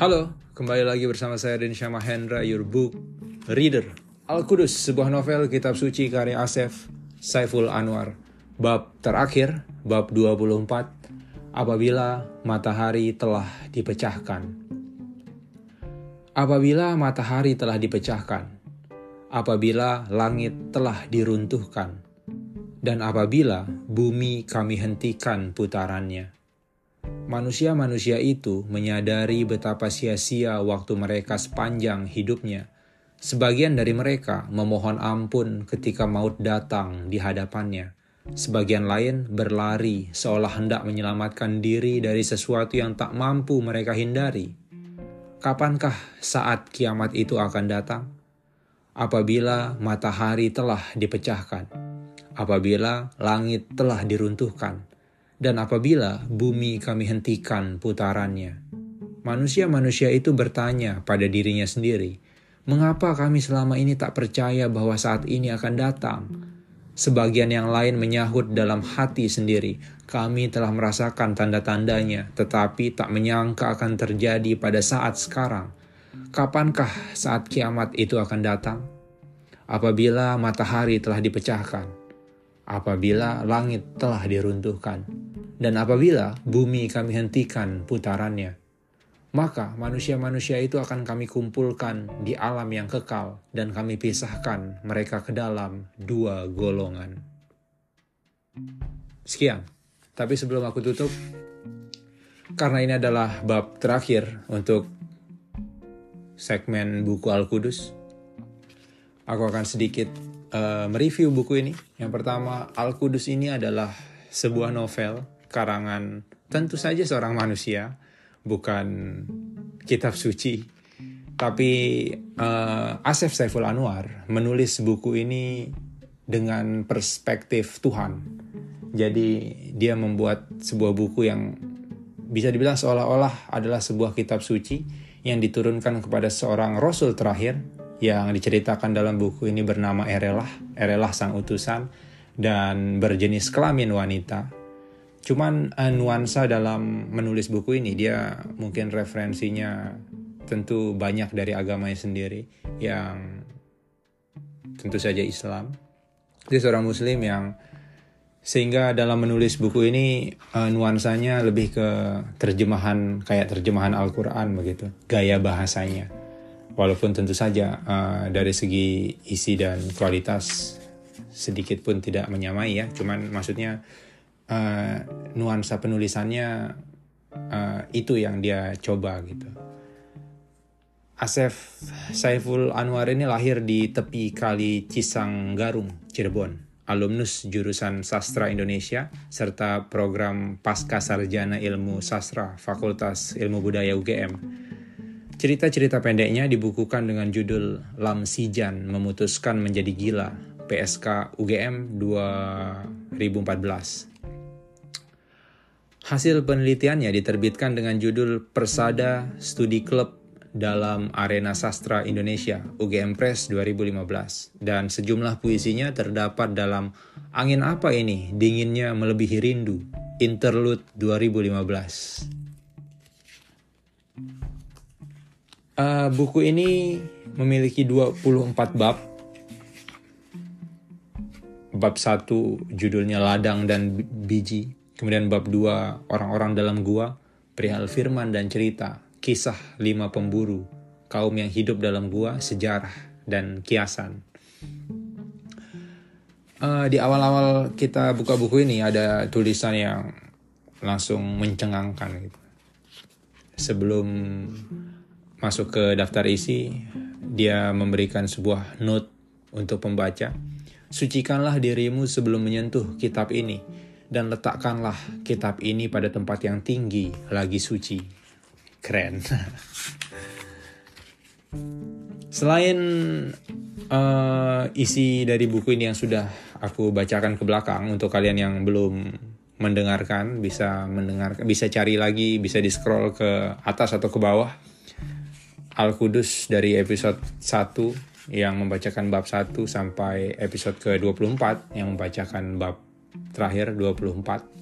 Halo, kembali lagi bersama saya Rinsya Mahendra, your book reader. Al-Qudus, sebuah novel kitab suci karya Asef Saiful Anwar. Bab terakhir, bab 24, apabila matahari telah dipecahkan. Apabila matahari telah dipecahkan, apabila langit telah diruntuhkan, dan apabila bumi kami hentikan putarannya Manusia-manusia itu menyadari betapa sia-sia waktu mereka sepanjang hidupnya. Sebagian dari mereka memohon ampun ketika maut datang di hadapannya. Sebagian lain berlari seolah hendak menyelamatkan diri dari sesuatu yang tak mampu mereka hindari. Kapankah saat kiamat itu akan datang? Apabila matahari telah dipecahkan, apabila langit telah diruntuhkan, dan apabila bumi kami hentikan putarannya. Manusia-manusia itu bertanya pada dirinya sendiri, mengapa kami selama ini tak percaya bahwa saat ini akan datang? Sebagian yang lain menyahut dalam hati sendiri, kami telah merasakan tanda-tandanya, tetapi tak menyangka akan terjadi pada saat sekarang. Kapankah saat kiamat itu akan datang? Apabila matahari telah dipecahkan, apabila langit telah diruntuhkan, dan apabila bumi kami hentikan putarannya, maka manusia-manusia itu akan kami kumpulkan di alam yang kekal dan kami pisahkan mereka ke dalam dua golongan. Sekian. Tapi sebelum aku tutup, karena ini adalah bab terakhir untuk segmen buku Al-Qudus, aku akan sedikit uh, mereview buku ini. Yang pertama, Al-Qudus ini adalah sebuah novel karangan tentu saja seorang manusia, bukan kitab suci. Tapi uh, Asef Saiful Anwar menulis buku ini dengan perspektif Tuhan. Jadi dia membuat sebuah buku yang bisa dibilang seolah-olah adalah sebuah kitab suci yang diturunkan kepada seorang rasul terakhir yang diceritakan dalam buku ini bernama Erelah, Erelah sang utusan dan berjenis kelamin wanita. Cuman uh, nuansa dalam menulis buku ini dia mungkin referensinya tentu banyak dari agamanya sendiri yang tentu saja Islam. Dia seorang muslim yang sehingga dalam menulis buku ini uh, nuansanya lebih ke terjemahan kayak terjemahan Al-Qur'an begitu, gaya bahasanya walaupun tentu saja uh, dari segi isi dan kualitas sedikit pun tidak menyamai ya cuman maksudnya uh, nuansa penulisannya uh, itu yang dia coba gitu Asef Saiful Anwar ini lahir di tepi kali Cisanggarung, Cirebon. Alumnus jurusan Sastra Indonesia serta program Pasca Sarjana Ilmu Sastra Fakultas Ilmu Budaya UGM Cerita-cerita pendeknya dibukukan dengan judul Lam Sijan Memutuskan Menjadi Gila, PSK UGM 2014. Hasil penelitiannya diterbitkan dengan judul Persada Studi Club dalam Arena Sastra Indonesia UGM Press 2015 dan sejumlah puisinya terdapat dalam Angin Apa Ini Dinginnya Melebihi Rindu Interlude 2015. Uh, buku ini memiliki 24 bab. Bab 1 judulnya Ladang dan Biji. Kemudian bab 2 Orang-orang dalam gua, perihal firman dan cerita, kisah lima pemburu, kaum yang hidup dalam gua, sejarah dan kiasan. Uh, di awal-awal kita buka buku ini ada tulisan yang langsung mencengangkan gitu. Sebelum masuk ke daftar isi, dia memberikan sebuah note untuk pembaca. Sucikanlah dirimu sebelum menyentuh kitab ini, dan letakkanlah kitab ini pada tempat yang tinggi lagi suci. Keren. Selain uh, isi dari buku ini yang sudah aku bacakan ke belakang untuk kalian yang belum mendengarkan bisa mendengar bisa cari lagi bisa di scroll ke atas atau ke bawah Al-Qudus dari episode 1 yang membacakan bab 1 sampai episode ke-24 yang membacakan bab terakhir 24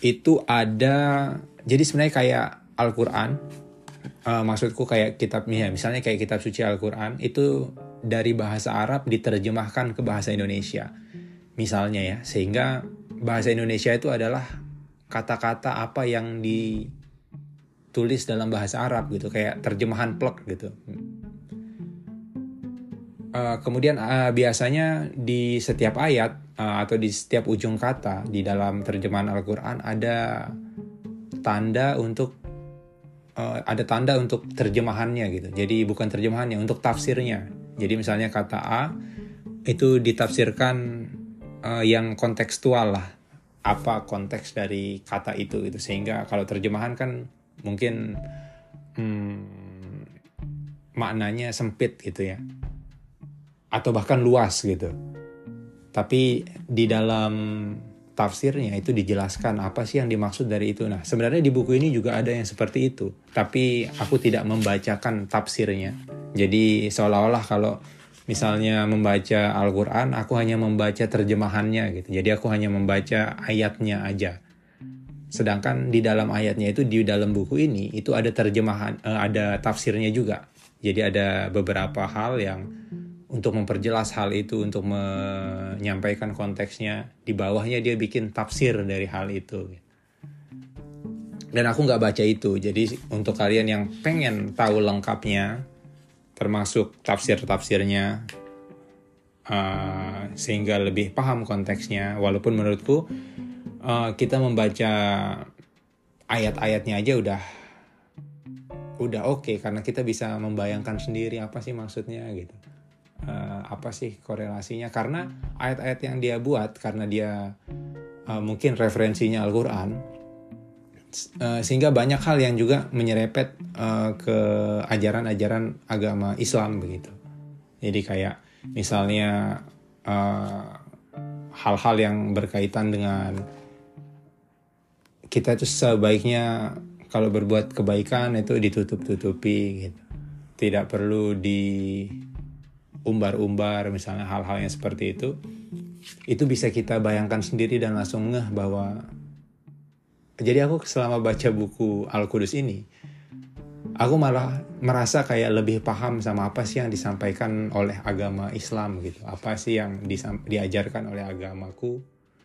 itu ada jadi sebenarnya kayak Al-Quran. Uh, maksudku kayak kitabnya misalnya kayak kitab suci Al-Quran itu dari bahasa Arab diterjemahkan ke bahasa Indonesia. Misalnya ya sehingga bahasa Indonesia itu adalah kata-kata apa yang ditulis dalam bahasa Arab gitu kayak terjemahan plek gitu Uh, kemudian uh, biasanya di setiap ayat uh, atau di setiap ujung kata di dalam terjemahan Al-Quran ada tanda untuk uh, ada tanda untuk terjemahannya gitu. Jadi bukan terjemahannya, untuk tafsirnya. Jadi misalnya kata A itu ditafsirkan uh, yang kontekstual lah. Apa konteks dari kata itu gitu. Sehingga kalau terjemahan kan mungkin hmm, maknanya sempit gitu ya atau bahkan luas gitu. Tapi di dalam tafsirnya itu dijelaskan apa sih yang dimaksud dari itu. Nah, sebenarnya di buku ini juga ada yang seperti itu, tapi aku tidak membacakan tafsirnya. Jadi seolah-olah kalau misalnya membaca Al-Qur'an, aku hanya membaca terjemahannya gitu. Jadi aku hanya membaca ayatnya aja. Sedangkan di dalam ayatnya itu di dalam buku ini itu ada terjemahan eh, ada tafsirnya juga. Jadi ada beberapa hal yang untuk memperjelas hal itu, untuk menyampaikan konteksnya. Di bawahnya dia bikin tafsir dari hal itu. Dan aku nggak baca itu. Jadi untuk kalian yang pengen tahu lengkapnya, termasuk tafsir-tafsirnya, uh, sehingga lebih paham konteksnya. Walaupun menurutku uh, kita membaca ayat-ayatnya aja udah udah oke okay, karena kita bisa membayangkan sendiri apa sih maksudnya gitu apa sih korelasinya karena ayat-ayat yang dia buat karena dia uh, mungkin referensinya Al-Qur'an uh, sehingga banyak hal yang juga menyerepet uh, ke ajaran-ajaran agama Islam begitu. Jadi kayak misalnya hal-hal uh, yang berkaitan dengan kita itu sebaiknya kalau berbuat kebaikan itu ditutup-tutupi gitu. Tidak perlu di umbar-umbar misalnya hal-hal yang seperti itu itu bisa kita bayangkan sendiri dan langsung ngeh bahwa jadi aku selama baca buku Al-Qudus ini aku malah merasa kayak lebih paham sama apa sih yang disampaikan oleh agama Islam gitu. Apa sih yang diajarkan oleh agamaku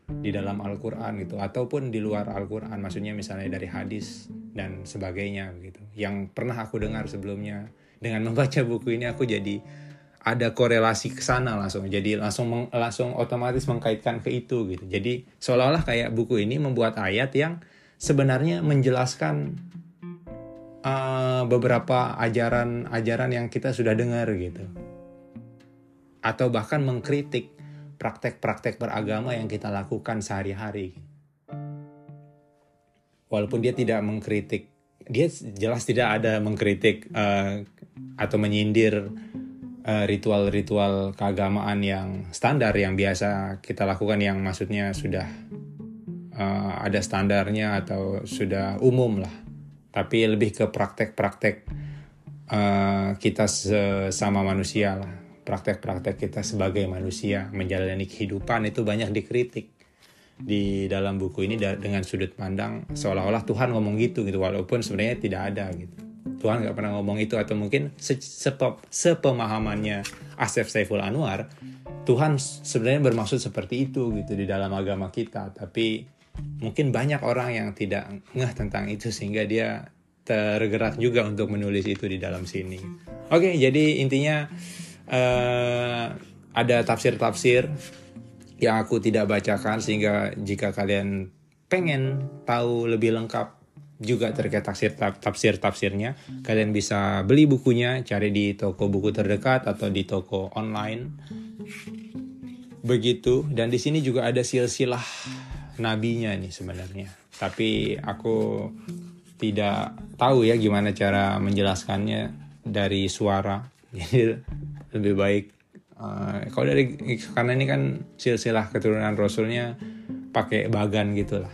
di dalam Al-Quran gitu ataupun di luar Al-Quran maksudnya misalnya dari hadis dan sebagainya gitu. Yang pernah aku dengar sebelumnya dengan membaca buku ini aku jadi ada korelasi ke sana langsung. Jadi langsung meng, langsung otomatis mengkaitkan ke itu gitu. Jadi seolah-olah kayak buku ini membuat ayat yang sebenarnya menjelaskan uh, beberapa ajaran-ajaran yang kita sudah dengar gitu. Atau bahkan mengkritik praktek-praktek beragama yang kita lakukan sehari-hari. Walaupun dia tidak mengkritik dia jelas tidak ada mengkritik uh, atau menyindir ritual-ritual keagamaan yang standar yang biasa kita lakukan yang maksudnya sudah uh, ada standarnya atau sudah umum lah. Tapi lebih ke praktek-praktek uh, kita sesama manusia lah. Praktek-praktek kita sebagai manusia menjalani kehidupan itu banyak dikritik di dalam buku ini dengan sudut pandang seolah-olah Tuhan ngomong gitu gitu. Walaupun sebenarnya tidak ada gitu Tuhan nggak pernah ngomong itu atau mungkin se sepemahamannya Asef Saiful Anwar Tuhan sebenarnya bermaksud seperti itu gitu di dalam agama kita. Tapi mungkin banyak orang yang tidak ngeh tentang itu sehingga dia tergerak juga untuk menulis itu di dalam sini. Oke jadi intinya uh, ada tafsir-tafsir yang aku tidak bacakan sehingga jika kalian pengen tahu lebih lengkap juga terkait tafsir tafsir tafsirnya. Kalian bisa beli bukunya cari di toko buku terdekat atau di toko online. Begitu. Dan di sini juga ada silsilah nabinya nih sebenarnya. Tapi aku tidak tahu ya gimana cara menjelaskannya dari suara. Jadi lebih baik uh, kalau dari karena ini kan silsilah keturunan rasulnya pakai bagan gitulah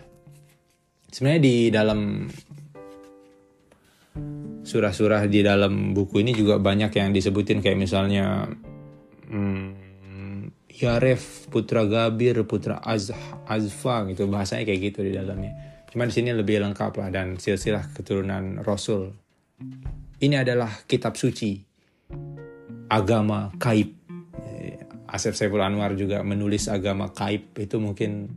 sebenarnya di dalam surah-surah di dalam buku ini juga banyak yang disebutin. Kayak misalnya hmm, Yaref putra Gabir putra Az Azfa gitu. Bahasanya kayak gitu di dalamnya. Cuma di sini lebih lengkap lah dan silsilah keturunan Rasul. Ini adalah kitab suci. Agama kaib. Eh, Asep Saiful Anwar juga menulis agama kaib. Itu mungkin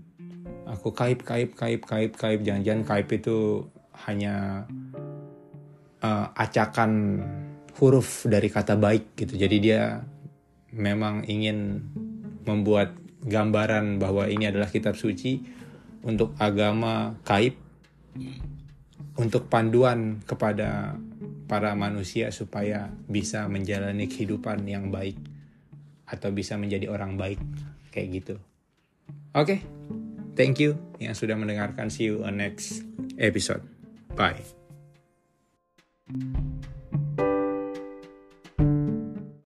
aku kaib kaib kaib kaib kaib jangan-jangan kaib itu hanya uh, acakan huruf dari kata baik gitu. Jadi dia memang ingin membuat gambaran bahwa ini adalah kitab suci untuk agama kaib untuk panduan kepada para manusia supaya bisa menjalani kehidupan yang baik atau bisa menjadi orang baik kayak gitu. Oke, okay. Thank you yang sudah mendengarkan. See you on next episode. Bye.